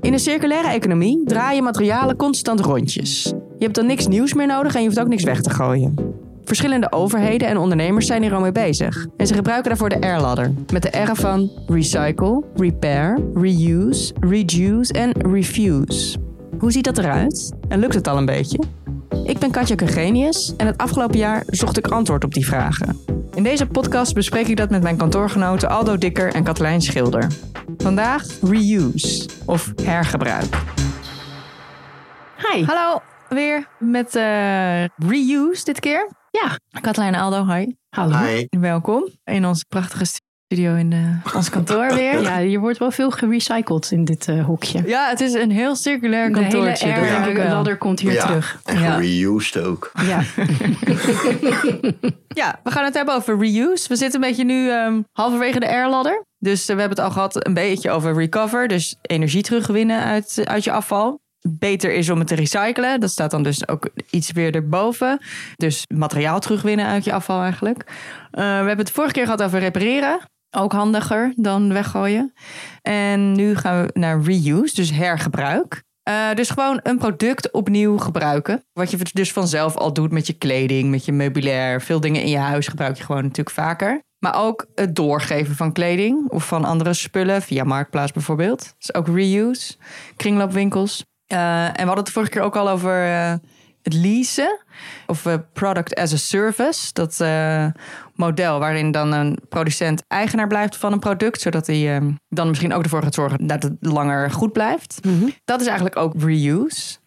In een circulaire economie draaien materialen constant rondjes. Je hebt dan niks nieuws meer nodig en je hoeft ook niks weg te gooien. Verschillende overheden en ondernemers zijn hier al mee bezig. En ze gebruiken daarvoor de R-ladder. Met de R van recycle, repair, reuse, reduce en refuse. Hoe ziet dat eruit? En lukt het al een beetje? Ik ben Katja Kegenius en het afgelopen jaar zocht ik antwoord op die vragen. In deze podcast bespreek ik dat met mijn kantoorgenoten Aldo Dikker en Katelijn Schilder. Vandaag reuse of hergebruik. Hi. Hallo, weer met eh, reuse dit keer. Ja. Katelijn en Aldo, hi. Hallo. Hi. Welkom in onze prachtige studio in eh, ons kantoor weer. Ja, hier wordt wel veel gerecycled in dit eh, hokje. Ja, het is een heel circulair De hele kantoortje. air denk ik wel. ladder komt hier ja, terug. en Ja. gereused ook. Ja. Ja, we gaan het hebben over reuse. We zitten een beetje nu ehm, halverwege de airladder. Dus eh, we hebben het al gehad een beetje over recover. Dus energie terugwinnen uit, uit je afval. Beter is om het te recyclen. Dat staat dan dus ook iets weer erboven. Dus materiaal terugwinnen uit je afval eigenlijk. Eh, we hebben het vorige keer gehad over repareren. Ook handiger dan weggooien. En nu gaan we naar reuse, dus hergebruik. Eh, dus gewoon een product opnieuw gebruiken. Wat je dus vanzelf al doet met je kleding, met je meubilair. Veel dingen in je huis gebruik je gewoon natuurlijk vaker. Maar ook het doorgeven van kleding of van andere spullen, via Marktplaats bijvoorbeeld. Is ook reuse. Kringloopwinkels. Eh, en we hadden het vorige keer ook al over eh, het leasen. Of eh, product as a service. Dat eh, model waarin dan een producent eigenaar blijft van een product. Zodat hij eh, dan misschien ook ervoor gaat zorgen dat het langer goed blijft. Dat is eigenlijk ook reuse.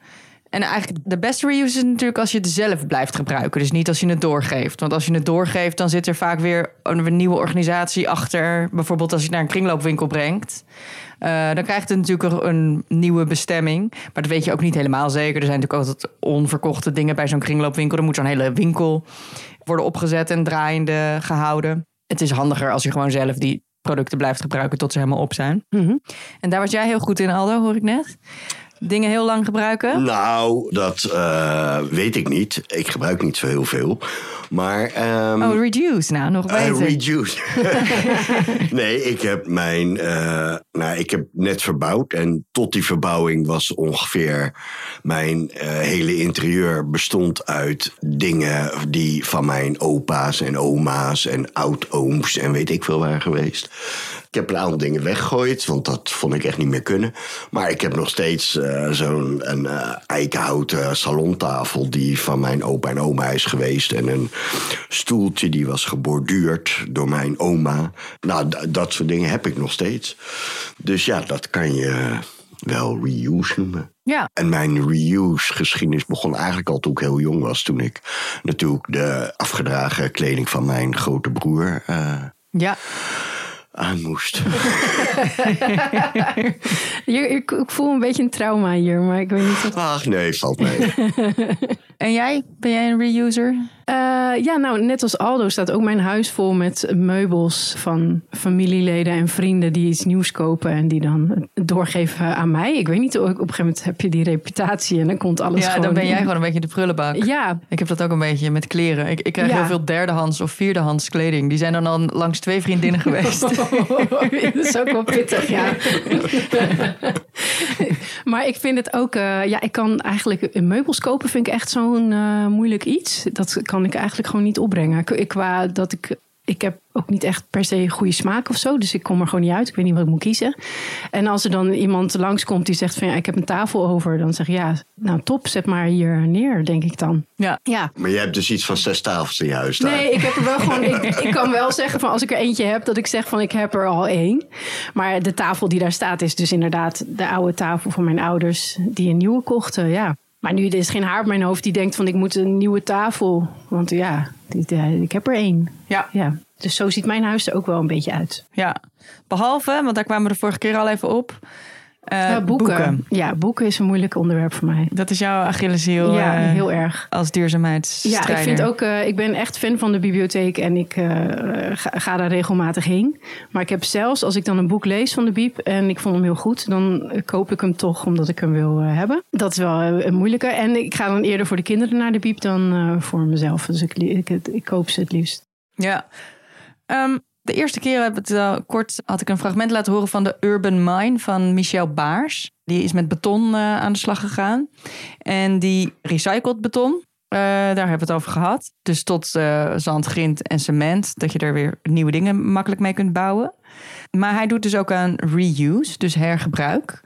En eigenlijk de beste reuse is natuurlijk als je het zelf blijft gebruiken. Dus niet als je het doorgeeft. Want als je het doorgeeft, dan zit er vaak weer een nieuwe organisatie achter. Bijvoorbeeld als je het naar een kringloopwinkel brengt. Eh, dan krijgt het natuurlijk een- nieuwe bestemming. Maar dat weet je ook niet helemaal zeker. Er zijn natuurlijk altijd onverkochte dingen bij zo'n kringloopwinkel. Er moet zo'n hele winkel worden opgezet en draaiende gehouden. Het is handiger als je gewoon zelf die producten blijft gebruiken tot ze helemaal op zijn. Mhm. En daar was jij heel goed in, Aldo, hoor ik net. Dingen heel lang gebruiken. Nou, dat eh, weet ik niet. Ik gebruik niet zo heel veel. Maar. ehm, Oh, reduce nou, nog eh, beter. reduce. nee, ik heb mijn. eh, nou, ik heb net verbouwd. En tot die verbouwing was ongeveer. Mijn eh, hele interieur bestond uit dingen die van mijn opa's en oma's en oud-ooms en weet ik veel waren geweest. Ik heb een aantal dingen weggegooid, want dat vond ik echt niet meer kunnen. Maar ik heb nog steeds eh, zo'n een, eh, eikenhouten salontafel die van mijn opa en oma is geweest. En een stoeltje die was geborduurd door mijn oma. Nou, dat soort dingen heb ik nog steeds. Dus ja, dat kan je wel reuse noemen. Ja, En mijn reuse-geschiedenis begon eigenlijk al toen ik heel jong was. Toen ik natuurlijk de afgedragen kleding van mijn grote broer eh, ja. Aan moest. Ik, ik voel een beetje een trauma hier, maar ik weet niet wat... Ach nee, valt mee. En jij? Ben jij een reuser? Eh, ja, nou, net als Aldo staat ook mijn huis vol met meubels van familieleden en vrienden die iets nieuws kopen en die dan doorgeven aan mij. Ik weet niet, op een gegeven moment heb je die reputatie en dan komt alles Ja, gewoon... dan ben jij gewoon een beetje de prullenbak. Ja, Ik heb dat ook een beetje met kleren. Ik, ik krijg Ja. heel veel derdehands of vierdehands kleding. Die zijn dan al langs twee vriendinnen geweest. dat is ook wel pittig, ja. maar ik vind het ook, eh, ja, ik kan eigenlijk meubels kopen, vind ik echt zo'n eh, moeilijk iets. Dat kan ik eigenlijk gewoon niet opbrengen. Qua dat ik, ik heb ook niet echt per se goede smaak of zo, dus ik kom er gewoon niet uit. Ik weet niet wat ik moet kiezen. En als er dan iemand langskomt die zegt van, ja, ik heb een tafel over, dan zeg ik, ja, nou top, zet maar hier neer, denk ik dan. Ja. Ja, Maar je hebt dus iets van zes tafels in je huis staan. Nee, ik heb er wel gewoon. Ik, ik kan wel zeggen van als ik er eentje heb, dat ik zeg van ik heb er al één. Maar de tafel die daar staat is dus inderdaad de oude tafel van mijn ouders die een nieuwe kochten. Ja. Maar nu er is geen haar op mijn hoofd die denkt van ik moet een nieuwe tafel. Want ja, ik heb er één. Ja. Ja. Dus zo ziet mijn huis er ook wel een beetje uit. ja. Behalve, want daar kwamen we de vorige keer al even op. eh, Uh, boeken. Ja, boeken is een moeilijk onderwerp voor mij. Dat is jouw Achilleshiel ja, eh, heel erg. als duurzaamheidsstrijder. Ja, ik vind ook, eh, ik ben echt fan van de bibliotheek en ik ga, ga daar regelmatig heen. Maar ik heb zelfs, als ik dan een boek lees van de Biep en ik vond hem heel goed, dan koop ik hem toch omdat ik hem wil hebben. Dat is wel een moeilijke. En ik ga dan eerder voor de kinderen naar de Biep dan voor mezelf. Dus ik, ik, ik koop ze het liefst. Ja. Ehm, De eerste keer heb het uh, kort had ik een fragment laten horen van de Urban Mine van Michel Baars. Die is met beton uh, aan de slag gegaan. En die recycled beton, uh, daar hebben we het over gehad. Dus tot zand, grind en cement, dat je er weer nieuwe dingen makkelijk mee kunt bouwen. Maar hij doet dus ook aan reuse, dus hergebruik.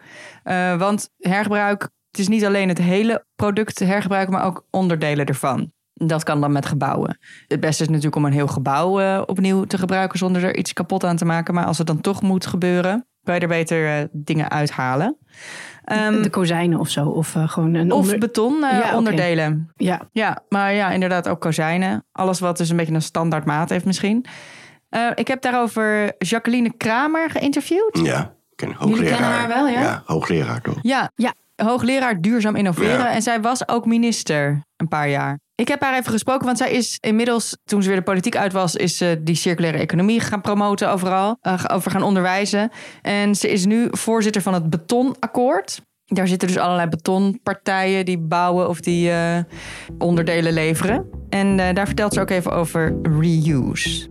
want hergebruik, het is niet alleen het hele product hergebruiken, maar ook onderdelen ervan. Dat kan dan met gebouwen. Het beste is natuurlijk om een heel gebouw uh, opnieuw te gebruiken zonder er iets kapot aan te maken. Maar als het dan toch moet gebeuren, kan je er beter uh, dingen uithalen. Um, de kozijnen of zo. Of uh, gewoon een Of beton ja, onderdelen. Okay. Ja. ja, maar ja, inderdaad ook kozijnen. Alles wat dus een beetje een standaard maat heeft misschien. ik heb daarover Jacqueline Kramer geïnterviewd. Ja, ken hoogleraar. Jullie kennen haar wel, ja? Ja, hoogleraar toch? Ja, ja hoogleraar duurzaam innoveren. Ja. En zij was ook minister een paar jaar. Ik heb haar even gesproken, want zij is inmiddels, toen ze weer de politiek uit was, is ze die circulaire economie gaan promoten overal, uh, over gaan onderwijzen. En ze is nu voorzitter van het Betonakkoord. Daar zitten dus allerlei betonpartijen die bouwen of die uh, onderdelen leveren. En uh, daar vertelt ze ook even over reuse.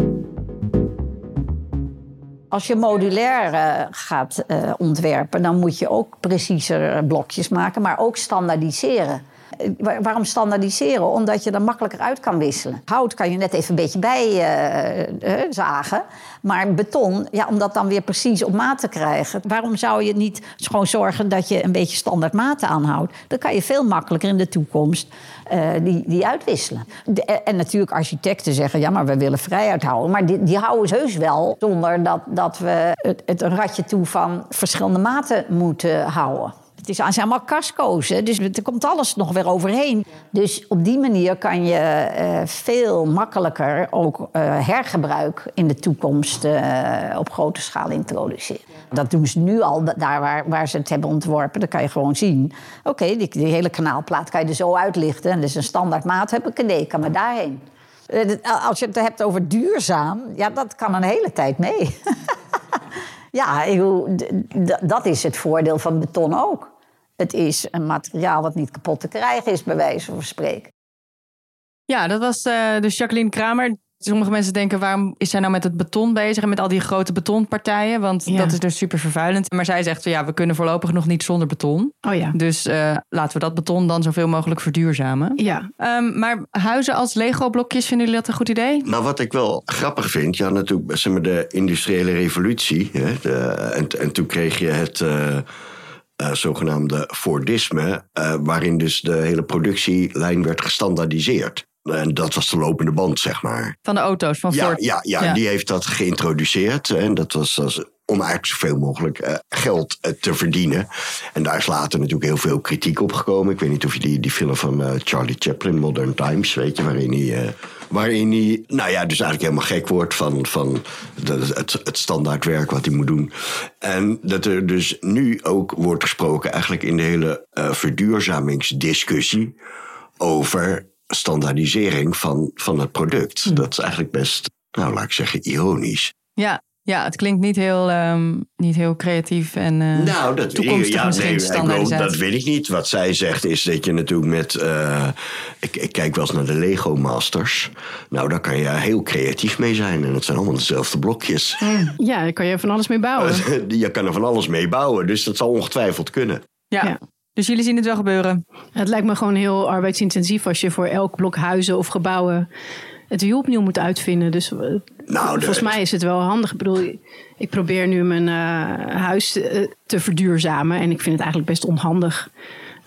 Als je modulair gaat ontwerpen, dan moet je ook preciezer blokjes maken, maar ook standaardiseren. Waarom standaardiseren? Omdat je er makkelijker uit kan wisselen. Hout kan je net even een beetje bijzagen. Uh, maar beton, ja, om dat dan weer precies op maat te krijgen. Waarom zou je niet gewoon zorgen dat je een beetje standaard maten aanhoudt? Dan kan je veel makkelijker in de toekomst die, die uitwisselen. En natuurlijk architecten zeggen, ja, maar we willen vrijheid houden. Maar die, die houden ze heus wel zonder dat, dat we het, het een ratje toe van verschillende maten moeten houden. Het zijn allemaal casco's, hè? dus er komt alles nog weer overheen. Dus op die manier kan je uh, veel makkelijker ook uh, hergebruik in de toekomst uh, op grote schaal introduceren. Dat doen ze nu al, daar waar, waar ze het hebben ontworpen. Dan kan je gewoon zien, oké, die, hele kanaalplaat kan je er zo uitlichten. En dus een standaard maat heb ik, nee, kan maar daarheen. Als je het hebt over duurzaam, ja, dat kan een hele tijd mee. ja, dat is het voordeel van beton ook. Het is een materiaal wat niet kapot te krijgen is, bij wijze van spreken. Ja, dat was uh, dus Jacqueline Kramer. Sommige mensen denken, waarom is zij nou met het beton bezig en met al die grote betonpartijen? Want ja. dat is dus super vervuilend. Maar zij zegt, ja, we kunnen voorlopig nog niet zonder beton. Oh ja. Dus uh, laten we dat beton dan zoveel mogelijk verduurzamen. Ja. Um, maar huizen als Lego-blokjes, vinden jullie dat een goed idee? Nou, wat ik wel grappig vind, ja, natuurlijk zeg maar, de industriële revolutie. Hè, de, en, en toen kreeg je het... Uh, uh, zogenaamde Fordisme, uh, waarin dus de hele productielijn werd gestandaardiseerd. En dat was de lopende band, zeg maar. Van de auto's, van ja, Ford. Ja, ja, ja, die heeft dat geïntroduceerd. En dat was om eigenlijk zoveel mogelijk uh, geld uh, te verdienen. En daar is later natuurlijk heel veel kritiek op gekomen. Ik weet niet of je die, die film van uh, Charlie Chaplin, Modern Times, weet je, waarin hij waarin hij, nou ja, dus eigenlijk helemaal gek wordt van, van het, het standaardwerk wat hij moet doen. En dat er dus nu ook wordt gesproken, eigenlijk in de hele uh, verduurzamingsdiscussie, over standaardisering van, van het product. Hm. Dat is eigenlijk best, nou laat ik zeggen, ironisch. Ja, ja, het klinkt niet heel, um, niet heel creatief en uh, nou, dat, toekomstig ja, misschien nee, standaardisatie. dat weet ik niet. Wat zij zegt is dat je natuurlijk met... Uh, ik, ik, kijk wel eens naar de Lego Masters. Nou, daar kan je heel creatief mee zijn. En het zijn allemaal dezelfde blokjes. Ja, daar kan je van alles mee bouwen. je kan er van alles mee bouwen. Dus dat zal ongetwijfeld kunnen. ja. ja. Dus jullie zien het wel gebeuren? Het lijkt me gewoon heel arbeidsintensief als je voor elk blok huizen of gebouwen het wiel opnieuw moet uitvinden. Dus nou, volgens mij is het wel handig. Ik bedoel, ik probeer nu mijn uh, huis te, te verduurzamen. En ik vind het eigenlijk best onhandig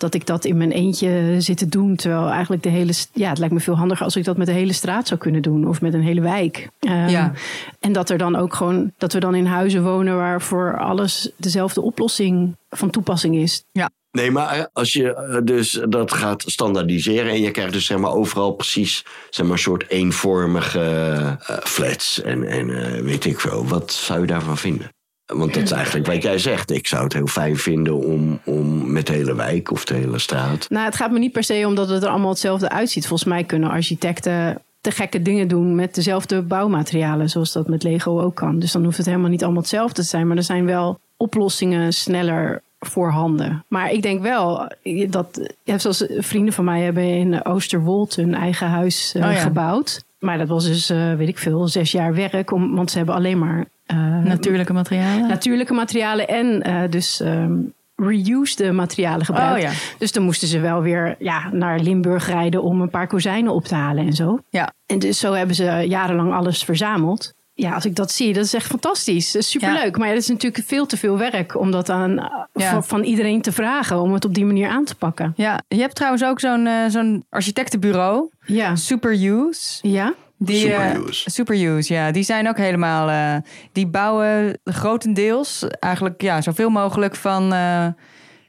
dat ik dat in mijn eentje zit te doen. Terwijl eigenlijk de hele. Ja, het lijkt me veel handiger als ik dat met de hele straat zou kunnen doen. Of met een hele wijk. Um, ja. En dat er dan ook gewoon. Dat we dan in huizen wonen waar voor alles dezelfde oplossing van toepassing is. Ja. Nee, maar als je dus dat gaat standaardiseren en je krijgt dus zeg maar overal precies zeg maar een soort eenvormige flats en, en weet ik veel, wat zou je daarvan vinden? Want dat is eigenlijk wat jij zegt. Ik zou het heel fijn vinden om, om met de hele wijk of de hele straat. Nou, het gaat me niet per se omdat het er allemaal hetzelfde uitziet. Volgens mij kunnen architecten te gekke dingen doen met dezelfde bouwmaterialen, zoals dat met Lego ook kan. Dus dan hoeft het helemaal niet allemaal hetzelfde te zijn. Maar er zijn wel oplossingen sneller voorhanden. Maar ik denk wel dat, zoals vrienden van mij hebben in Oosterwold hun eigen huis uh, oh ja. gebouwd. Maar dat was dus, eh, weet ik veel, zes jaar werk. Om, want ze hebben alleen maar eh, Natuurlijke materialen. natuurlijke materialen en eh, dus ehm reused materialen gebruikt. Oh ja. Dus dan moesten ze wel weer ja, naar Limburg rijden om een paar kozijnen op te halen en zo. Ja. En dus zo hebben ze jarenlang alles verzameld. Ja, als ik dat zie, dat is echt fantastisch. Dat is superleuk. Maar ja, dat is natuurlijk veel te veel werk om dat aan, eh, Ja. van, van iedereen te vragen. Om het op die manier aan te pakken. Ja, je hebt trouwens ook zo'n eh, zo'n architectenbureau, Ja. Superuse. Ja? Die, eh, Superuse. Superuse, ja. Die zijn ook helemaal... eh, die bouwen grotendeels eigenlijk ja, zoveel mogelijk van eh,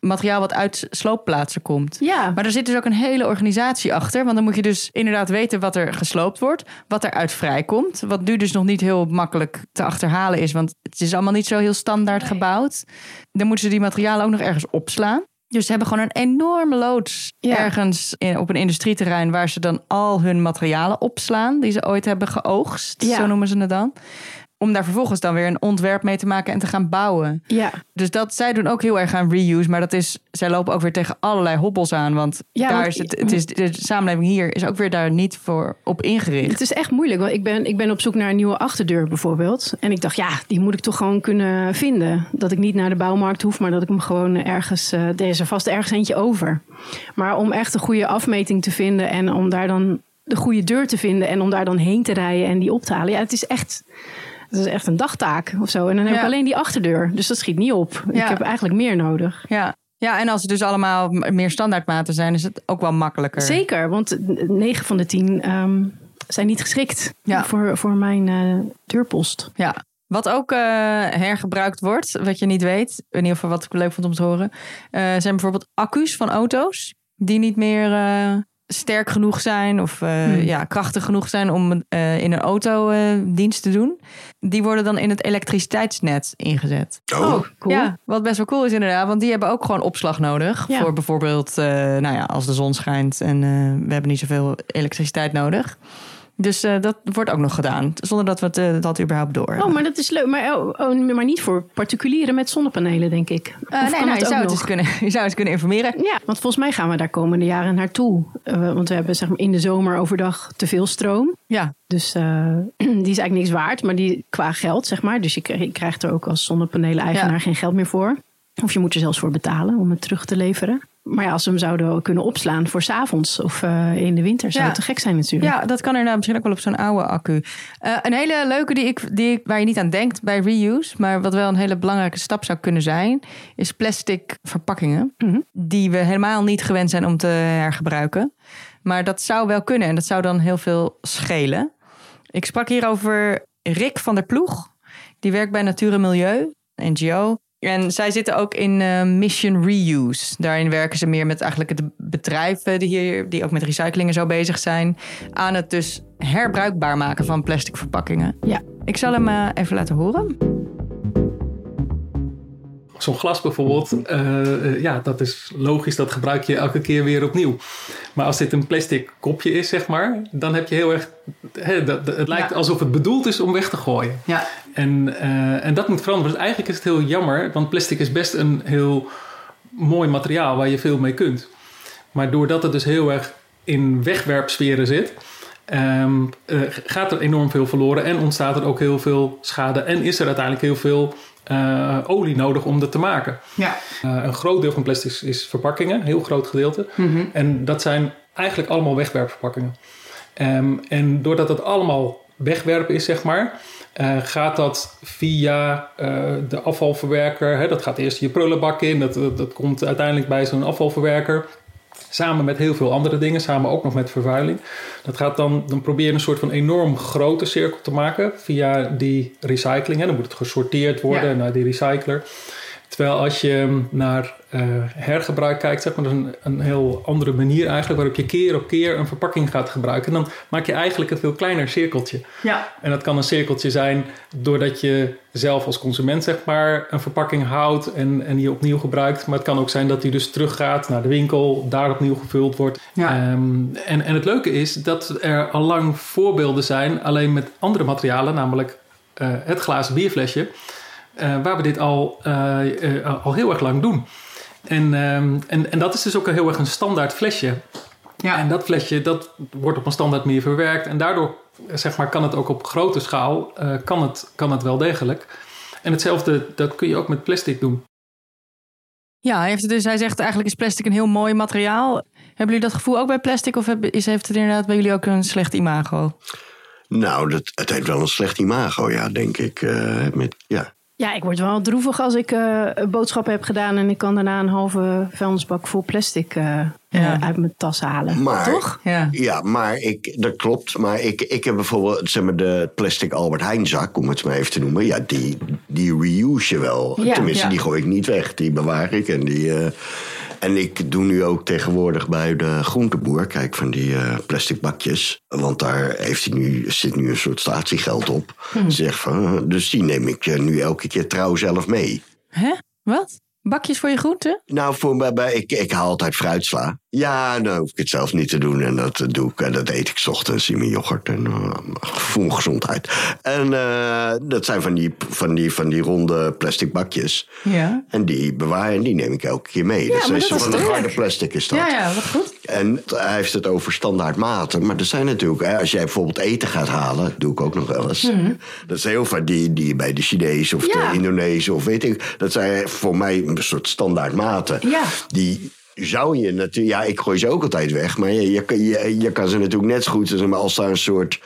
materiaal wat uit sloopplaatsen komt. Ja. Maar er zit dus ook een hele organisatie achter. Want dan moet je dus inderdaad weten wat er gesloopt wordt. Wat eruit vrijkomt. Wat nu dus nog niet heel makkelijk te achterhalen is. Want het is allemaal niet zo heel standaard gebouwd. Dan moeten ze die materialen ook nog ergens opslaan. Dus ze hebben gewoon een enorme loods Ja. ergens in, op een industrieterrein... waar ze dan al hun materialen opslaan... die ze ooit hebben geoogst, Ja. zo noemen ze het dan. Om daar vervolgens dan weer een ontwerp mee te maken en te gaan bouwen. Ja. Dus dat, zij doen ook heel erg aan reuse. Maar dat is, zij lopen ook weer tegen allerlei hobbels aan. Want Ja, daar want- is het, het is, de samenleving hier is ook weer daar niet voor op ingericht. Het is echt moeilijk. Want ik ben, ik ben op zoek naar een nieuwe achterdeur bijvoorbeeld. En ik dacht, ja, die moet ik toch gewoon kunnen vinden. Dat ik niet naar de bouwmarkt hoef, maar dat ik hem gewoon ergens... eh, er is er vast ergens eentje over. Maar om echt een goede afmeting te vinden... en om daar dan de goede deur te vinden... en om daar dan heen te rijden en die op te halen... ja, het is echt... Het is echt een dagtaak of zo. En dan heb ik alleen die achterdeur. Dus dat schiet niet op. Ja. Ik heb eigenlijk meer nodig. Ja. ja, en als het dus allemaal meer standaardmaten zijn, is het ook wel makkelijker. Zeker, want 9 van de 10 ehm, zijn niet geschikt Ja. voor, voor mijn eh, deurpost. Ja. Wat ook eh, hergebruikt wordt, wat je niet weet, in ieder geval wat ik leuk vond om te horen, eh, zijn bijvoorbeeld accu's van auto's die niet meer sterk genoeg zijn of eh, Hmm. ja, krachtig genoeg zijn om eh, in een auto eh, dienst te doen. Die worden dan in het elektriciteitsnet ingezet. Oh, cool. Ja, wat best wel cool is inderdaad, want die hebben ook gewoon opslag nodig. Ja. Voor bijvoorbeeld, eh, nou ja, als de zon schijnt en eh, we hebben niet zoveel elektriciteit nodig. Dus eh, dat wordt ook nog gedaan, zonder dat we het, eh, dat überhaupt door. Oh, maar dat is leuk. Maar, oh, oh, maar niet voor particulieren met zonnepanelen, denk ik. Eh, nee, nou, je, zou het eens kunnen, je zou eens kunnen informeren. Ja, want volgens mij gaan we daar komende jaren naartoe. Want we hebben zeg maar, in de zomer overdag te veel stroom. Ja, Dus die is eigenlijk niks waard, maar die qua geld, zeg maar. Dus je, krijgt- je krijgt er ook als zonnepanelen-eigenaar Ja. geen geld meer voor. Of je moet er zelfs voor betalen om het terug te leveren. Maar ja, als we hem zouden kunnen opslaan voor 's avonds of eh, in de winter, zou Ja. het te gek zijn natuurlijk. ja, dat kan inderdaad misschien ook wel op zo'n oude accu. Eh, een hele leuke die ik, die ik, waar je niet aan denkt bij reuse, maar wat wel een hele belangrijke stap zou kunnen zijn, is plastic verpakkingen. Mhm. Die we helemaal niet gewend zijn om te hergebruiken. Maar dat zou wel kunnen en dat zou dan heel veel schelen. Ik sprak hier over Rick van der Ploeg. Die werkt bij Natuur en Milieu, NGO. En zij zitten ook in eh, Mission Reuse. Daarin werken ze meer met eigenlijk de bedrijven die hier, die ook met recycling en zo bezig zijn, aan het dus herbruikbaar maken van plastic verpakkingen. Ja. Ik zal hem eh, even laten horen. Zo'n glas bijvoorbeeld, eh, eh, ja, dat is logisch, dat gebruik je elke keer weer opnieuw. Maar als dit een plastic kopje is, zeg maar, dan heb je heel erg. Hè, dat, het lijkt Ja. alsof het bedoeld is om weg te gooien. Ja. En, eh, en dat moet veranderen. Dus eigenlijk is het heel jammer, want plastic is best een heel mooi materiaal waar je veel mee kunt. Maar doordat het dus heel erg in wegwerpsferen zit, ehm, eh, gaat er enorm veel verloren en ontstaat er ook heel veel schade. En is er uiteindelijk heel veel eh, olie nodig om dat te maken. Ja. Eh, een groot deel van plastic is verpakkingen, een heel groot gedeelte. En dat zijn eigenlijk allemaal wegwerpverpakkingen. Ehm, en doordat het allemaal wegwerpen is, zeg maar, eh, gaat dat via de afvalverwerker. Hè, dat gaat eerst je prullenbak in, dat, dat, dat komt uiteindelijk bij zo'n afvalverwerker. Samen met heel veel andere dingen, samen ook nog met vervuiling. Dat gaat dan, dan probeer je een soort van enorm grote cirkel te maken via die recycling. Dan moet het gesorteerd worden Ja. naar die recycler. Terwijl als je naar eh, hergebruik kijkt, zeg maar, dat is een, een heel andere manier eigenlijk, waarop je keer op keer een verpakking gaat gebruiken. En dan maak je eigenlijk een veel kleiner cirkeltje. Ja. En dat kan een cirkeltje zijn doordat je zelf als consument zeg maar een verpakking houdt en, en die opnieuw gebruikt. Maar het kan ook zijn dat die dus teruggaat naar de winkel, daar opnieuw gevuld wordt. Ja. Ehm, en, en het leuke is dat er al lang voorbeelden zijn, alleen met andere materialen, namelijk eh, het glazen bierflesje. Eh, waar we dit al, eh, eh, al heel erg lang doen. En, ehm, en, en dat is dus ook een heel erg een standaard flesje. Ja. En dat flesje dat wordt op een standaard manier verwerkt. En daardoor zeg maar, kan het ook op grote schaal, eh, kan, het, kan het wel degelijk. En hetzelfde, dat kun je ook met plastic doen. Ja, hij, heeft het dus, hij zegt eigenlijk is plastic een heel mooi materiaal. Hebben jullie dat gevoel ook bij plastic? Of is, heeft het inderdaad bij jullie ook een slecht imago? Nou, dat, het heeft wel een slecht imago, ja, denk ik. eh, met, ja. Ja, ik word wel droevig als ik eh, boodschappen heb gedaan en ik kan daarna een halve vuilnisbak vol plastic eh, Ja. eh, uit mijn tas halen. Maar, Toch? Ja. Ja, maar ik, dat klopt. Maar ik, ik heb bijvoorbeeld zeg maar, de plastic Albert Heijn zak, om het maar even te noemen. Ja, die, die reuse je wel. Ja, Tenminste, ja. die gooi ik niet weg. Die bewaar ik. En, die, eh, en ik doe nu ook tegenwoordig bij de groenteboer, kijk, van die eh, plastic bakjes. Want daar heeft hij nu, zit nu een soort statiegeld op. Zeg van, eh, dus die neem ik eh, nu elke keer trouw zelf mee. Hè? Wat? Bakjes voor je groenten? Nou, voor mij, bij, ik, ik haal altijd fruitsla. Ja, dan hoef ik het zelf niet te doen. En dat doe ik. En dat eet ik 's ochtends in mijn yoghurt. En uh, voel gezondheid. En eh, dat zijn van die, van, die, van die ronde plastic bakjes. Ja. En die bewaar en die neem ik elke keer mee. Ja, dus dat is van de harde plastic is dat. Ja, ja, wat goed. En hij heeft het over standaard maten. Maar er zijn natuurlijk, hè, als jij bijvoorbeeld eten gaat halen, doe ik ook nog wel eens. Dat zijn heel vaak die, die bij de Chinees of Mhm. Ja. de Indonezen of weet ik. Dat zijn voor mij een soort standaard maten. Ja. Die zou je natuurlijk, ja, ik gooi ze ook altijd weg. Maar je, je, je, je kan ze natuurlijk net zo goed als daar een soort.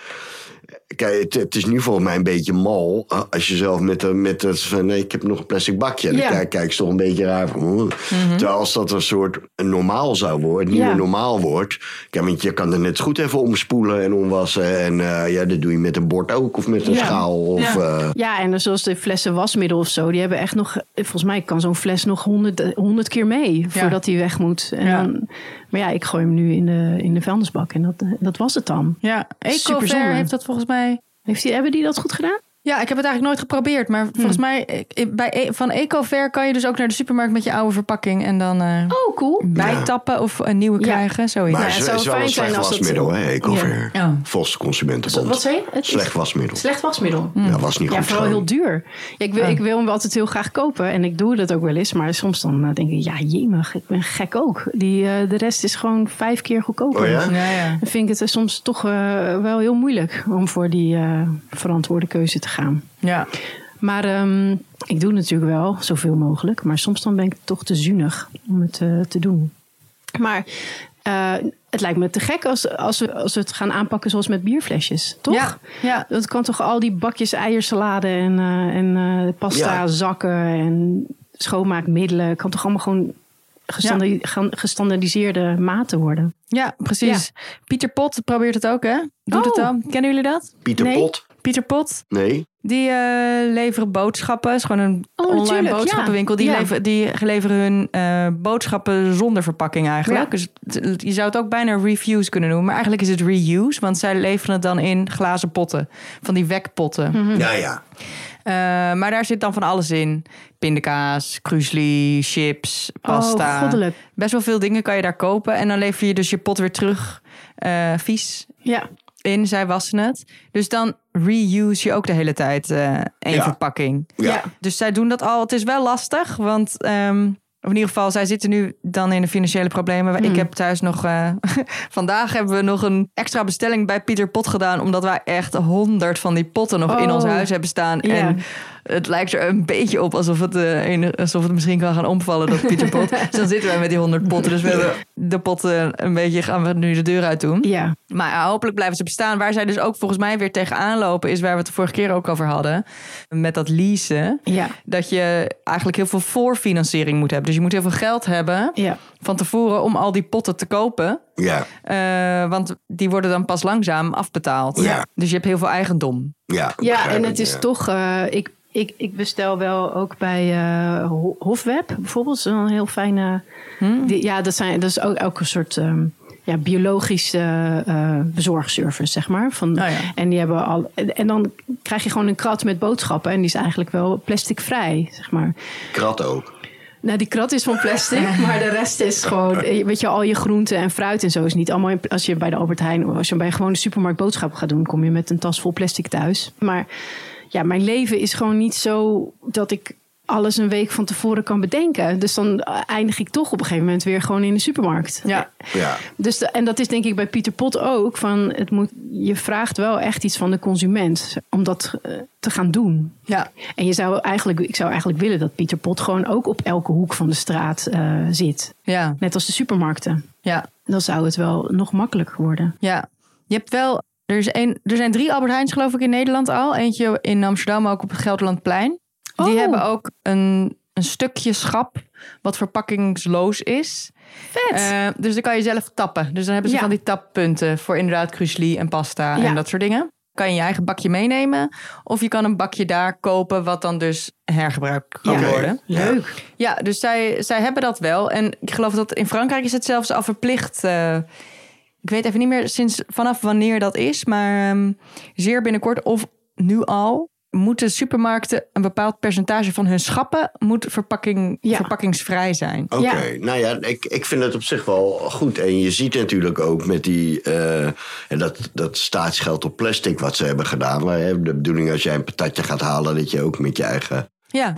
Kijk, het, het is nu volgens mij een beetje mal. Als je zelf met, de- met het van nee, ik heb nog een plastic bakje. En dan Ja. kijk, kijk ze toch een beetje raar van. "Oeh." Terwijl als dat een soort normaal zou worden, niet Ja. meer normaal wordt. Kijk, want je kan er net goed even omspoelen en omwassen. En eh, ja, dat doe je met een bord ook of met een Ja. schaal. Of, Ja. eh, Ja, en zoals de flessen wasmiddel of zo, die hebben echt nog, volgens mij kan zo'n fles nog honderd, honderd keer mee Ja. voordat hij weg moet. En Ja. dan, maar ja, ik gooi hem nu in de, in de vuilnisbak en dat, dat was het dan. Ja. Ecofair heeft dat volgens mij... Heeft die, hebben die dat goed gedaan? Ja, ik heb het eigenlijk nooit geprobeerd. Maar volgens mij, eh, bij, E- van Ecofair kan je dus ook naar de supermarkt met je oude verpakking. En dan eh Oh, cool. bijtappen of een nieuwe Ja. krijgen. Zoiets. maar Ja, het is, zou is wel een fijn slecht zijn als het- wasmiddel, hè, Ecover. Ja. Ja. Volgens de Consumentenbond. Wat zei je? Het is Slecht wasmiddel. Slecht wasmiddel. Ja, was niet Ja, goed vooral schoon. heel duur. Ja, ik, wil, ik wil hem altijd heel graag kopen. En ik doe dat ook wel eens. Maar soms dan eh, denk ik, ja, jemig, ik ben gek ook. Die, eh, de rest is gewoon vijf keer goedkoper. Oh ja? Ja, ja. Dan vind ik het soms toch wel heel moeilijk om voor die eh, verantwoorde keuze te gaan. Ja. Maar ehm, ik doe natuurlijk wel zoveel mogelijk. Maar soms dan ben ik toch te zuinig om het eh, te doen. Maar eh, het lijkt me te gek als, als, we, als we het gaan aanpakken zoals met bierflesjes. Toch? Ja, ja. Dat kan toch al die bakjes eiersalade en, eh, en eh, pasta Ja. zakken en schoonmaakmiddelen. Kan toch allemaal gewoon gestandi- gaan- gestandardiseerde maten worden. Ja, precies. Pieter Pot probeert het ook, hè? Doet het Oh. al. Kennen jullie dat? Pieter Nee. Pot? Pieter Pot, Nee. die eh, leveren boodschappen. Het is gewoon een Oh, online natuurlijk, boodschappenwinkel. Die, ja. Leveren, die leveren hun eh, boodschappen zonder verpakking eigenlijk. Ja. Dus het- je zou het ook bijna reviews kunnen noemen. Maar eigenlijk is het reuse. Want zij leveren het dan in glazen potten. Van die wekpotten. Hm. Ja, ja. Eh, maar daar zit dan van alles in. Pindakaas, krusli, chips, pasta. Oh, goddelijk. Best wel veel dingen kan je daar kopen. En dan lever je dus je pot weer terug eh, vies Ja, in. Zij wassen het. Dus dan reuse je ook de hele tijd eh één Ja. verpakking. Ja. Ja. Dus zij doen dat al. Het is wel lastig, want... ehm, of in ieder geval, zij zitten nu dan in de financiële problemen. Hmm. Ik heb thuis nog... eh, vandaag hebben we nog een extra bestelling bij Pieter Pot gedaan. Omdat wij echt honderd van die potten nog in Oh. ons huis hebben staan. Ja. En het lijkt er een beetje op alsof het, eh, een- alsof het misschien kan gaan omvallen, dat Pieter Pot. dus dan zitten wij met die honderd potten. Dus we hebben de potten een beetje... gaan we nu de deur uit doen. ja. Maar hopelijk blijven ze bestaan. Waar zij dus ook volgens mij weer tegenaan lopen... is waar we het de vorige keer ook over hadden. Met dat leasen. Ja. Dat je eigenlijk heel veel voorfinanciering moet hebben. Dus je moet heel veel geld hebben Ja. van tevoren... om al die potten te kopen. Ja. Eh, want die worden dan pas langzaam afbetaald. Ja. Dus je hebt heel veel eigendom. Ja, Ja, en het is ja. toch. eh, ik, ik, ik bestel wel ook bij eh, Ho- Hofweb bijvoorbeeld. Dat is een heel fijne. Die, ja, dat, zijn, dat is ook, ook een soort. ehm, ja, biologische eh, bezorgservice, zeg maar. Van, Oh ja. En die hebben al. En, en dan krijg je gewoon een krat met boodschappen. En die is eigenlijk wel plasticvrij, zeg maar. Krat ook. Nou, die krat is van plastic, maar de rest is gewoon, eh, weet je, al je groenten en fruit en zo is niet allemaal. in- Als je bij de Albert Heijn, of als je bij gewoon de supermarkt boodschappen gaat doen, kom je met een tas vol plastic thuis. Maar ja, mijn leven is gewoon niet zo dat ik alles een week van tevoren kan bedenken. Dus dan eindig ik toch op een gegeven moment weer gewoon in de supermarkt. Ja. Ja. Dus de- en dat is denk ik bij Pieter Pot ook. Van het moet, je vraagt wel echt iets van de consument om dat eh, te gaan doen. Ja. En je zou eigenlijk, ik zou eigenlijk willen dat Pieter Pot gewoon ook op elke hoek van de straat eh, zit. Ja. Net als de supermarkten. Ja. Dan zou het wel nog makkelijker worden. Ja, je hebt wel. Er, is een, er zijn drie Albert Heijns, geloof ik, in Nederland al. Eentje in Amsterdam, ook op het Gelderlandplein. Die Oh. hebben ook een, een stukje schap wat verpakkingsloos is. Vet! Eh, dus dan kan je zelf tappen. Dus dan hebben ze Ja. van die tappunten voor inderdaad cruisli en pasta Ja. en dat soort dingen. Kan je je eigen bakje meenemen. Of je kan een bakje daar kopen wat dan dus hergebruikt kan Ja. worden. Leuk. Ja, dus zij, zij hebben dat wel. En ik geloof dat in Frankrijk is het zelfs al verplicht. eh, ik weet even niet meer sinds vanaf wanneer dat is. Maar ehm, zeer binnenkort of nu al moeten supermarkten een bepaald percentage van hun schappen moet verpakking, Ja. verpakkingsvrij zijn. Oké, Ja. nou ja, ik, ik vind het op zich wel goed. En je ziet natuurlijk ook met die, eh, en dat, dat staatsgeld op plastic wat ze hebben gedaan. Maar hè, de bedoeling als jij een patatje gaat halen, dat je ook met je eigen Ja.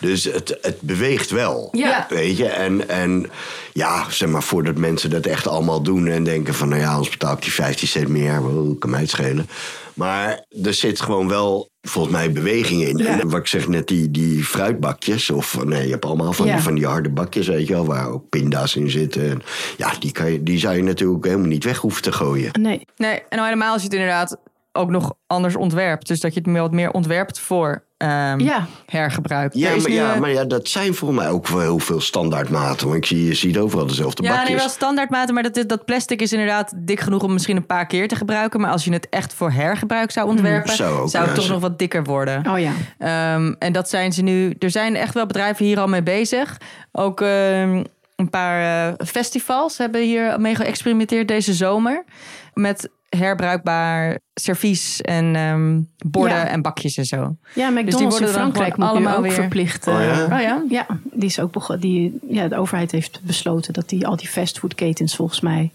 Dus het, het beweegt wel. Ja. Weet je, en, en ja, zeg maar, voordat mensen dat echt allemaal doen en denken van, nou ja, ons betaal ik die 15 cent meer, wow, kan mij het schelen. Maar er zit gewoon wel, volgens mij, beweging in. Ja. En wat ik zeg net, die, die fruitbakjes, of nee, je hebt allemaal van, Ja. die, van die harde bakjes, weet je wel, waar ook pinda's in zitten. En ja, die, kan je, die zou je natuurlijk helemaal niet weg hoeven te gooien. Nee. Nee, en nou helemaal als je het inderdaad ook nog anders ontwerpt. Dus dat je het wat meer ontwerpt voor ehm, Ja. hergebruik. Ja, maar, nu, ja, eh, maar ja, dat zijn voor mij ook wel heel veel standaardmaten. Want ik zie, je ziet overal dezelfde Ja, bakjes. nee, wel standaardmaten, maar dat, dat plastic is inderdaad dik genoeg om misschien een paar keer te gebruiken. Maar als je het echt voor hergebruik zou ontwerpen, Zou ook, zou het ja, toch zo. nog wat dikker worden. Oh ja. Ehm, en dat zijn ze nu. Er zijn echt wel bedrijven hier al mee bezig. Ook ehm, een paar eh, festivals hebben hier mee geëxperimenteerd deze zomer. Met herbruikbaar servies en ehm, borden Ja. en bakjes en zo. Ja, Dus die McDonald's worden in Frankrijk moet nu allemaal ook weer- verplicht. Oh eh, ja? Oh ja? Ja, die is ook die, ja, de overheid heeft besloten dat die al die fastfoodketens volgens mij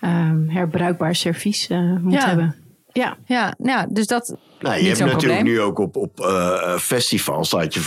ehm, herbruikbaar servies eh moet Ja. hebben. Ja, Ja, nou, ja, dus dat. Nou, je niet hebt natuurlijk probleem. nu ook op, op eh, festivals. Had je,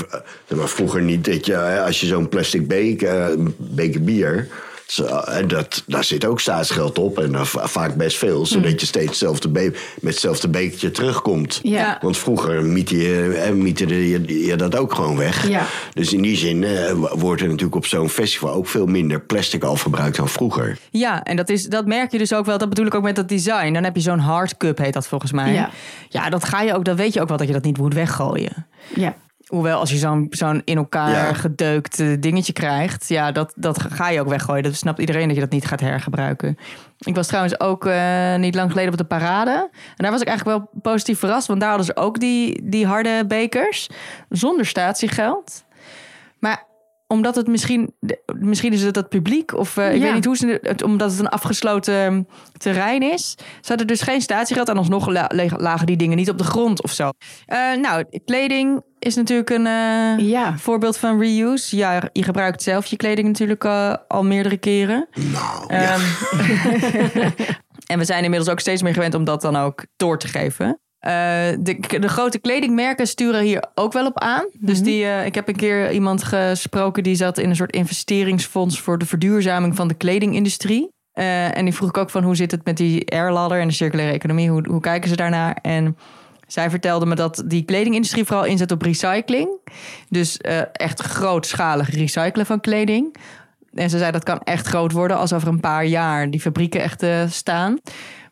eh, maar vroeger niet dat je, hè, als je zo'n plastic beker, eh, beker bier. Zo, En dat, daar zit ook staatsgeld op. En va- vaak best veel. Zodat je steeds hetzelfde met hetzelfde bekertje terugkomt. Ja. Want vroeger miette je, eh, mieterde je, je dat ook gewoon weg. Ja. Dus in die zin eh, wordt er natuurlijk op zo'n festival ook veel minder plastic al verbruikt dan vroeger. Ja, en dat, is, dat merk je dus ook wel. Dat bedoel ik ook met dat design. Dan heb je zo'n hard cup, heet dat volgens mij. Ja. ja, dat ga je ook. Dat weet je ook wel dat je dat niet moet weggooien. ja. Hoewel, als je zo'n zo'n in elkaar Ja. gedeukt eh, dingetje krijgt, ja, dat, dat ga je ook weggooien. Dat snapt iedereen dat je dat niet gaat hergebruiken. Ik was trouwens ook eh, niet lang geleden op de parade. En daar was ik eigenlijk wel positief verrast, want daar hadden ze ook die, die harde bekers zonder statiegeld. Omdat het misschien, misschien is het dat publiek, of eh, ik Ja. weet niet hoe ze het, omdat het een afgesloten terrein is. Ze hadden dus geen statiegeld en alsnog la- lagen die dingen niet op de grond of zo. Eh, nou, kleding is natuurlijk een eh, Ja. voorbeeld van reuse. Ja, je gebruikt zelf je kleding natuurlijk eh, al meerdere keren. Nou, ja. Ehm, en we zijn inmiddels ook steeds meer gewend om dat dan ook door te geven. Eh, de, de grote kledingmerken sturen hier ook wel op aan. Dus die, eh, ik heb een keer iemand gesproken die zat in een soort investeringsfonds voor de verduurzaming van de kledingindustrie. Eh, en die vroeg ik ook van hoe zit het met die airladder en de circulaire economie? Hoe, hoe kijken ze daarnaar? En zij vertelde me dat die kledingindustrie vooral inzet op recycling. Dus echt grootschalig recyclen van kleding. En ze zei dat kan echt groot worden als over een paar jaar die fabrieken echt staan.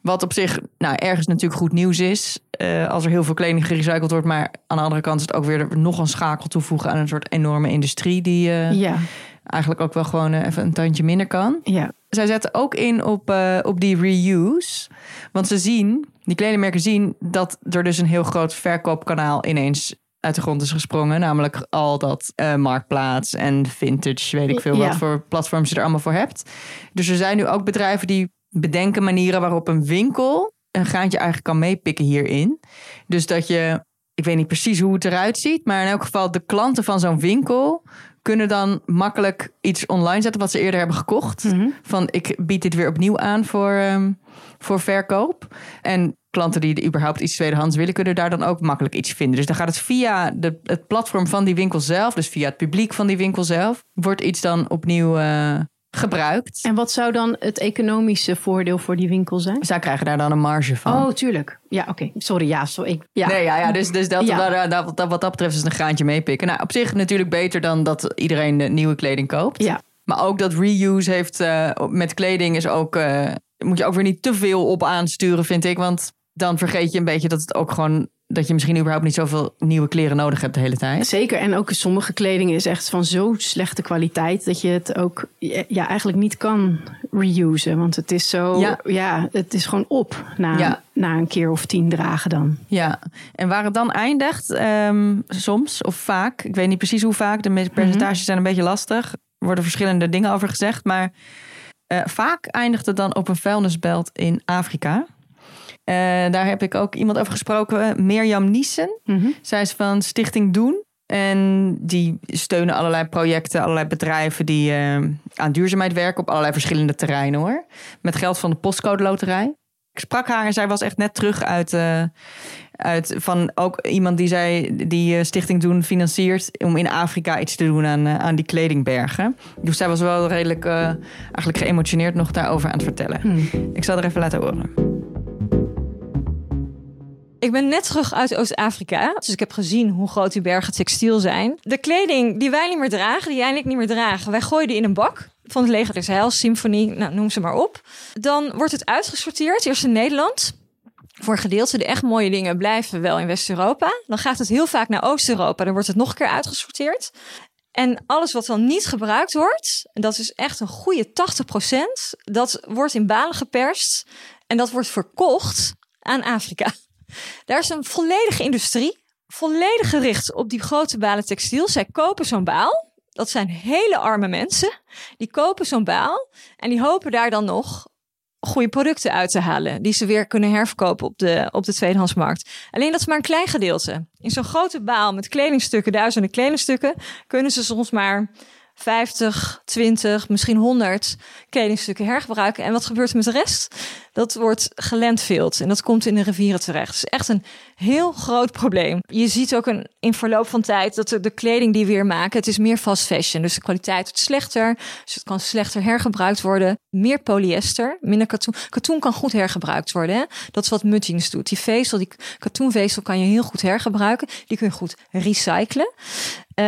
Wat op zich nou, ergens natuurlijk goed nieuws is. eh, als er heel veel kleding gerecycled wordt. Maar aan de andere kant is het ook weer nog een schakel toevoegen aan een soort enorme industrie. Die eh, Ja. eigenlijk ook wel gewoon eh, even een tandje minder kan. Ja. Zij zetten ook in op, op die reuse. Want ze zien, die kledingmerken zien dat er dus een heel groot verkoopkanaal ineens uit de grond is gesprongen. Namelijk al dat eh, marktplaats en vintage, weet ik veel Ja. wat voor platforms je er allemaal voor hebt. Dus er zijn nu ook bedrijven die bedenken manieren waarop een winkel een graantje eigenlijk kan meepikken hierin. Dus dat je, ik weet niet precies hoe het eruit ziet, maar in elk geval de klanten van zo'n winkel kunnen dan makkelijk iets online zetten wat ze eerder hebben gekocht. Van ik bied dit weer opnieuw aan voor, ehm, voor verkoop. En klanten die überhaupt iets tweedehands willen, kunnen daar dan ook makkelijk iets vinden. Dus dan gaat het via de, het platform van die winkel zelf, dus via het publiek van die winkel zelf, wordt iets dan opnieuw uh, gebruikt. En wat zou dan het economische voordeel voor die winkel zijn? Zij krijgen daar dan een marge van. Oh, tuurlijk. Ja, oké. Sorry, ja. Sorry, ik, ja. Nee, ja, ja, dus, dus dat, ja. dat, dat, wat dat betreft is een graantje meepikken. Nou, op zich natuurlijk beter dan dat iedereen nieuwe kleding koopt. Ja. Maar ook dat reuse heeft uh, met kleding is ook... Uh, moet je ook weer niet te veel op aansturen, vind ik. Want dan vergeet je een beetje dat het ook gewoon dat je misschien überhaupt niet zoveel nieuwe kleren nodig hebt de hele tijd. Zeker. En ook sommige kleding is echt van zo slechte kwaliteit dat je het ook ja, eigenlijk niet kan reusen. Want het is zo, ja, ja het is gewoon op na, na een keer of tien dragen dan. Ja, en waar het dan eindigt, um, soms of vaak, ik weet niet precies hoe vaak, de percentages zijn een beetje lastig. Er worden verschillende dingen over gezegd, maar uh, vaak eindigt het dan op een vuilnisbelt in Afrika. Uh, daar heb ik ook iemand over gesproken, Mirjam Niesen. Mm Zij is van Stichting Doen. En die steunen allerlei projecten, allerlei bedrijven die uh, aan duurzaamheid werken op allerlei verschillende terreinen hoor. Met geld van de postcode loterij. Ik sprak haar en zij was echt net terug uit, uh, uit van ook iemand die zij die stichting doen financiert om in Afrika iets te doen aan, aan die kledingbergen. Dus zij was wel redelijk eigenlijk geëmotioneerd nog daarover aan het vertellen. Mm. Ik zal er even laten horen. Ik ben net terug uit Oost-Afrika, dus ik heb gezien hoe groot die bergen textiel zijn. De kleding die wij niet meer dragen, die jij niet meer dragen, wij gooien die in een bak van het Leger des Symfonie, nou, noem ze maar op. Dan wordt het uitgesorteerd, eerst in Nederland. Voor gedeelte de echt mooie dingen blijven wel in West-Europa. Dan gaat het heel vaak naar Oost-Europa, dan wordt het nog een keer uitgesorteerd. En alles wat dan niet gebruikt wordt, en dat is echt een goede 80%, dat wordt in balen geperst en dat wordt verkocht aan Afrika. Daar is een volledige industrie, volledig gericht op die grote balen textiel. Zij kopen zo'n baal. Dat zijn hele arme mensen. Die kopen zo'n baal en die hopen daar dan nog goede producten uit te halen. Die ze weer kunnen herverkopen op de, op de tweedehandsmarkt. Alleen dat is maar een klein gedeelte. In zo'n grote baal met kledingstukken, duizenden kledingstukken, kunnen ze soms maar 50, 20, misschien 100 kledingstukken hergebruiken. En wat gebeurt er met de rest? Dat wordt gelandfield en dat komt in de rivieren terecht. Het is echt een heel groot probleem. Je ziet ook een, in verloop van tijd dat de, de kleding die we weer maken, het is meer fast fashion. Dus de kwaliteit wordt slechter, dus het kan slechter hergebruikt worden. Meer polyester, minder katoen. Katoen kan goed hergebruikt worden. Hè? Dat is wat Muttings doet. Die vezel, die katoenvezel kan je heel goed hergebruiken. Die kun je goed recyclen. Uh,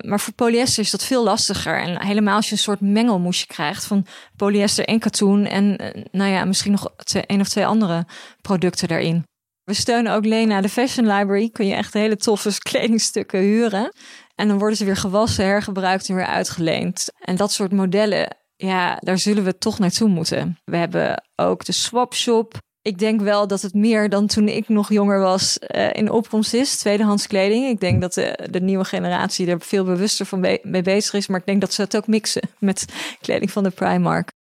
maar voor polyester is dat veel lastiger. En helemaal als je een soort mengelmoesje krijgt van polyester en katoen. En uh, nou ja, misschien nog een of twee andere producten daarin. We steunen ook Lena, de Fashion Library. Kun je echt hele toffe kledingstukken huren. En dan worden ze weer gewassen, hergebruikt en weer uitgeleend. En dat soort modellen, ja, daar zullen we toch naartoe moeten. We hebben ook de Swap Shop. Ik denk wel dat het meer dan toen ik nog jonger was uh, in opkomst is, tweedehands kleding. Ik denk dat de, de nieuwe generatie er veel bewuster van mee bezig is. Maar ik denk dat ze het ook mixen met kleding van de Primark.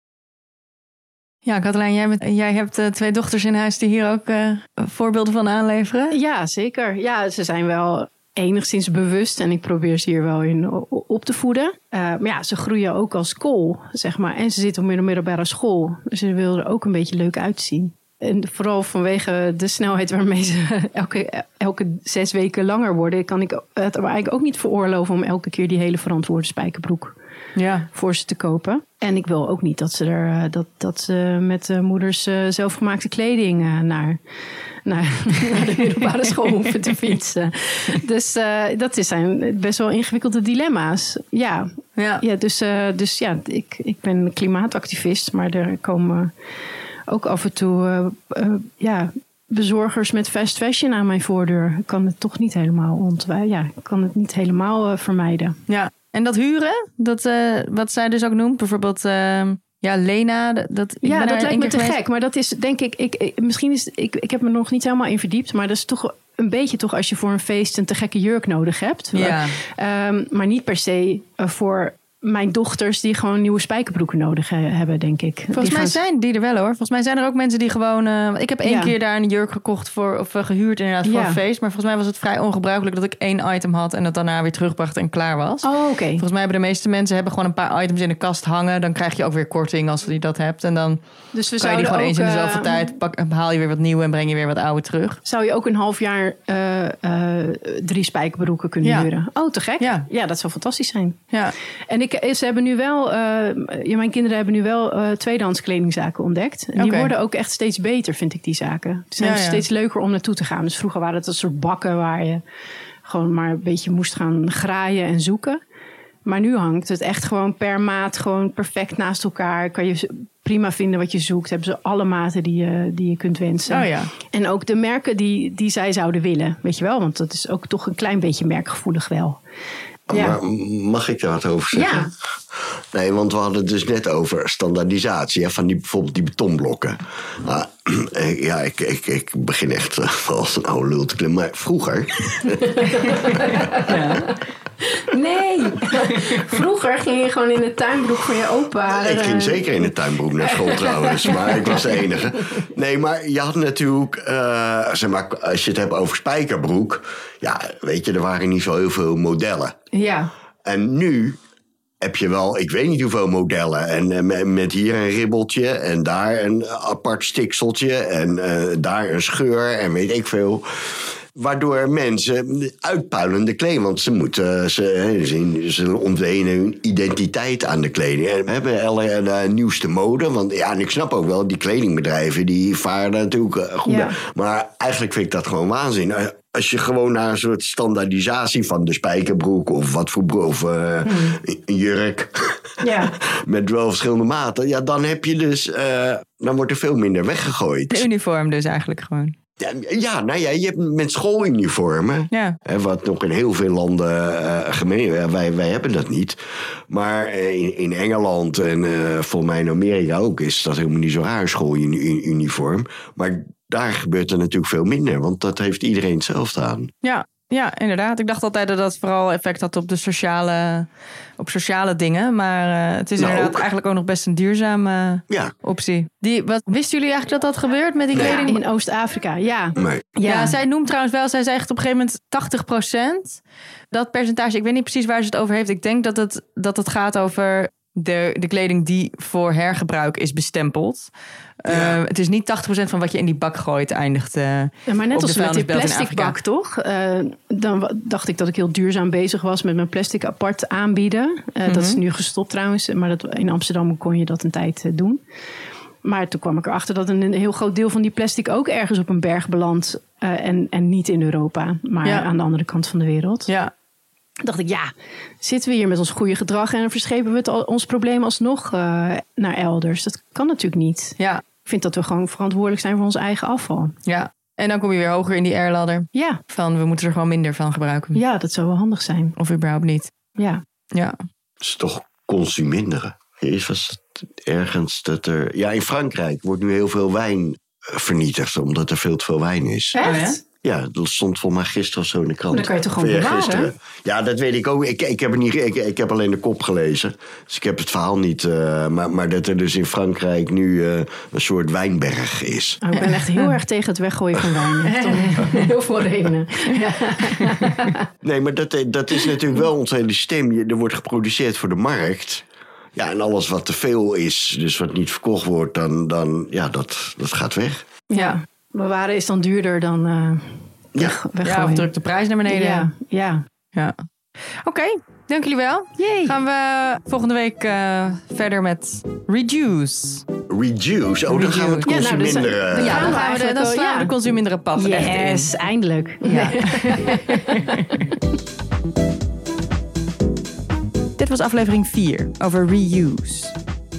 Ja, Katelijn, jij, jij hebt uh, twee dochters in huis die hier ook uh, voorbeelden van aanleveren. Ja, zeker. Ja, ze zijn wel enigszins bewust en ik probeer ze hier wel in op te voeden. Uh, maar ja, ze groeien ook als kool, zeg maar. En ze zitten op een middelbare school. Dus ze willen er ook een beetje leuk uitzien. En vooral vanwege de snelheid waarmee ze elke, elke zes weken langer worden, kan ik het eigenlijk ook niet veroorloven om elke keer die hele verantwoorde spijkerbroek ja. voor ze te kopen. En ik wil ook niet dat ze er eh, dat, dat ze met uh, moeders uh, zelfgemaakte kleding uh, naar, naar, naar, de middelbare school hoeven te fietsen. Dus dat zijn best wel ingewikkelde dilemma's. Ja, ja. ja dus, dus ja, ik, ik ben klimaatactivist, maar er komen ook af en toe ja, bezorgers met fast fashion aan mijn voordeur. Ik kan het toch niet helemaal ontwijken. Ja, ik kan het niet helemaal vermijden. Ja, en dat huren, dat, wat zij dus ook noemt, bijvoorbeeld uh, ja, Lena. Dat, ja, dat lijkt me te gek. Maar dat is denk ik, ik, misschien is, ik, ik heb me nog niet helemaal in verdiept, maar dat is toch een beetje toch als je voor een feest een te gekke jurk nodig hebt. Ja. Um, maar niet per se voor mijn dochters die gewoon nieuwe spijkerbroeken nodig he- hebben, denk ik. Volgens Die mij gaan- zijn die er wel hoor. Volgens mij zijn er ook mensen die gewoon. eh, ik heb één Ja. keer daar een jurk gekocht voor of eh, gehuurd inderdaad voor Ja. een feest. Maar volgens mij was het vrij ongebruikelijk dat ik één item had en dat daarna weer terugbracht en klaar was. Oh, oké. Volgens mij hebben de meeste mensen hebben gewoon een paar items in de kast hangen. Dan krijg je ook weer korting als je dat hebt. En dan Dus we kan je die gewoon eens in ook, de zoveel eh, tijd. Pak, haal je weer wat nieuwe en breng je weer wat oude terug. Zou je ook een half jaar drie spijkerbroeken kunnen Ja. huren? Oh, te gek. Ja. ja, dat zou fantastisch zijn. Ja, En ik, eh, ze hebben nu wel, eh, ja, mijn kinderen hebben nu wel eh tweedehands kledingzaken ontdekt. En die worden ook echt steeds beter, vind ik, die zaken. Ze zijn Ja, ja. steeds leuker om naartoe te gaan. Dus vroeger waren het een soort bakken waar je gewoon maar een beetje moest gaan graaien en zoeken. Maar nu hangt het echt gewoon per maat gewoon perfect naast elkaar. Kan je prima vinden wat je zoekt. Hebben ze alle maten die je, die je kunt wensen. Oh ja. En ook de merken die, die zij zouden willen. Weet je wel? Want dat is ook toch een klein beetje merkgevoelig wel. Ja. Maar mag ik daar wat over zeggen? Ja. Nee, want we hadden het dus net over standaardisatie hè, van die, bijvoorbeeld die betonblokken. Ah, ja, ik, ik, ik begin echt eh, als een oude lul te klimmen. Maar vroeger, Nee. Vroeger ging je gewoon in de tuinbroek van je opa. ik ging zeker in de tuinbroek naar school trouwens, maar ik was de enige. Nee, maar je had natuurlijk, eh, zeg maar, als je het hebt over spijkerbroek. Ja, weet je, er waren niet zo heel veel modellen. Ja. En nu heb je wel, ik weet niet hoeveel modellen. En eh, met, hier een ribbeltje en daar een apart stikseltje en eh, daar een scheur en weet ik veel. Waardoor mensen uitpuilende kleding, want ze moeten, ze, ze, ze ontlenen hun identiteit aan de kleding. En we hebben alle de nieuwste mode, want ja, en ik snap ook wel, die kledingbedrijven die varen natuurlijk eh, goed Ja. Maar eigenlijk vind ik dat gewoon waanzin. Als je gewoon naar een soort standaardisatie van de spijkerbroek of wat voor broek, of eh, een jurk Ja. met wel verschillende maten, ja, dan heb je dus, eh, dan wordt er veel minder de weggegooid. uniform dus eigenlijk gewoon. Ja, nou ja, je hebt met schooluniformen. Ja. Hè, wat nog in heel veel landen eh gemeen wij, wij hebben dat niet. Maar in, in Engeland en volgens mij in Amerika ook is dat helemaal niet zo raar, schooluniform. Maar daar gebeurt er natuurlijk veel minder, want dat heeft iedereen hetzelfde aan. Ja, ja, inderdaad. Ik dacht altijd dat dat vooral effect had op de sociale, op sociale dingen. Maar eh, het is Nou, inderdaad ook. eigenlijk ook nog best een duurzame Ja, optie. Die, wat, wisten jullie eigenlijk dat dat gebeurt met die kleding? In Oost-Afrika, ja. nee. Ja. zij noemt trouwens wel, zij zegt op een gegeven moment 80%. Dat percentage, ik weet niet precies waar ze het over heeft. Ik denk dat het, dat het gaat over de, de kleding die voor hergebruik is bestempeld. Ja. Eh, het is niet 80% van wat je in die bak gooit eindigt. eh, Ja, maar net op als met die plastic bak, toch? Eh, dan dacht ik dat ik heel duurzaam bezig was met mijn plastic apart aanbieden. Dat Mhm. is nu gestopt trouwens, maar dat, in Amsterdam kon je dat een tijd doen. Maar toen kwam ik erachter dat een, heel groot deel van die plastic ook ergens op een berg belandt. en, en niet in Europa, maar Ja. aan de andere kant van de wereld. ja, dacht ik, ja, zitten we hier met ons goede gedrag en verschepen we het ons probleem alsnog eh, naar elders. Dat kan natuurlijk niet. ja, Ik vind dat we gewoon verantwoordelijk zijn voor ons eigen afval. ja. En dan kom je weer hoger in die airladder. Ja, Van we moeten er gewoon minder van gebruiken. ja dat zou wel handig zijn. Of überhaupt niet. Ja. Ja. Het is toch consuminderen. Eerst was het ergens dat er... Ja, in Frankrijk wordt nu heel veel wijn eh, vernietigd, omdat er veel te veel wijn is. Echt? Ja, dat stond volgens mij gisteren of zo in de krant. Dan kan je toch gewoon bewaren? Ja, dat weet ik ook. Ik, ik, heb, er niet, ik, ik heb alleen de kop gelezen. Dus ik heb het verhaal niet. eh, maar, maar dat er dus in Frankrijk nu eh, een soort wijnberg is. Oh, ik ben echt heel erg tegen het weggooien van wijn. Echt om heel veel redenen. Nee, maar dat, dat is natuurlijk wel ons hele systeem. Je- Er wordt geproduceerd voor de markt. Ja, en alles wat te veel is, dus wat niet verkocht wordt, dan, dan ja, dat, dat gaat weg. Ja. Bewaren is dan duurder dan eh Ja. weg- ja, weggooien. of druk de prijs naar beneden. Ja, ja. Ja. Oké, dank jullie wel. Gaan we volgende week eh, verder met Reduce. Reduce, oh, dan gaan we het Ja, nou, dus, consuminderen. eh, Ja, dan gaan we de, dan slaan we ja. de consuminderen pad echt in. Yes, eindelijk. Ja. Dit was aflevering 4 over reuse.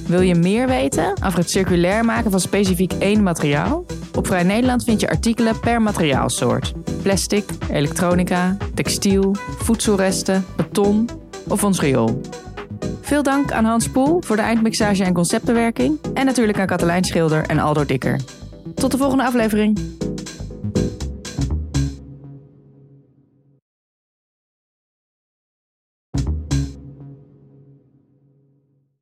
Wil je meer weten over het circulair maken van specifiek één materiaal? Op Vrij Nederland vind je artikelen per materiaalsoort. Plastic, elektronica, textiel, voedselresten, beton of ons riool. Veel dank aan Hans Poel voor de eindmixage en conceptbewerking. En natuurlijk aan Katelijn Schilder en Aldo Dikker. Tot de volgende aflevering.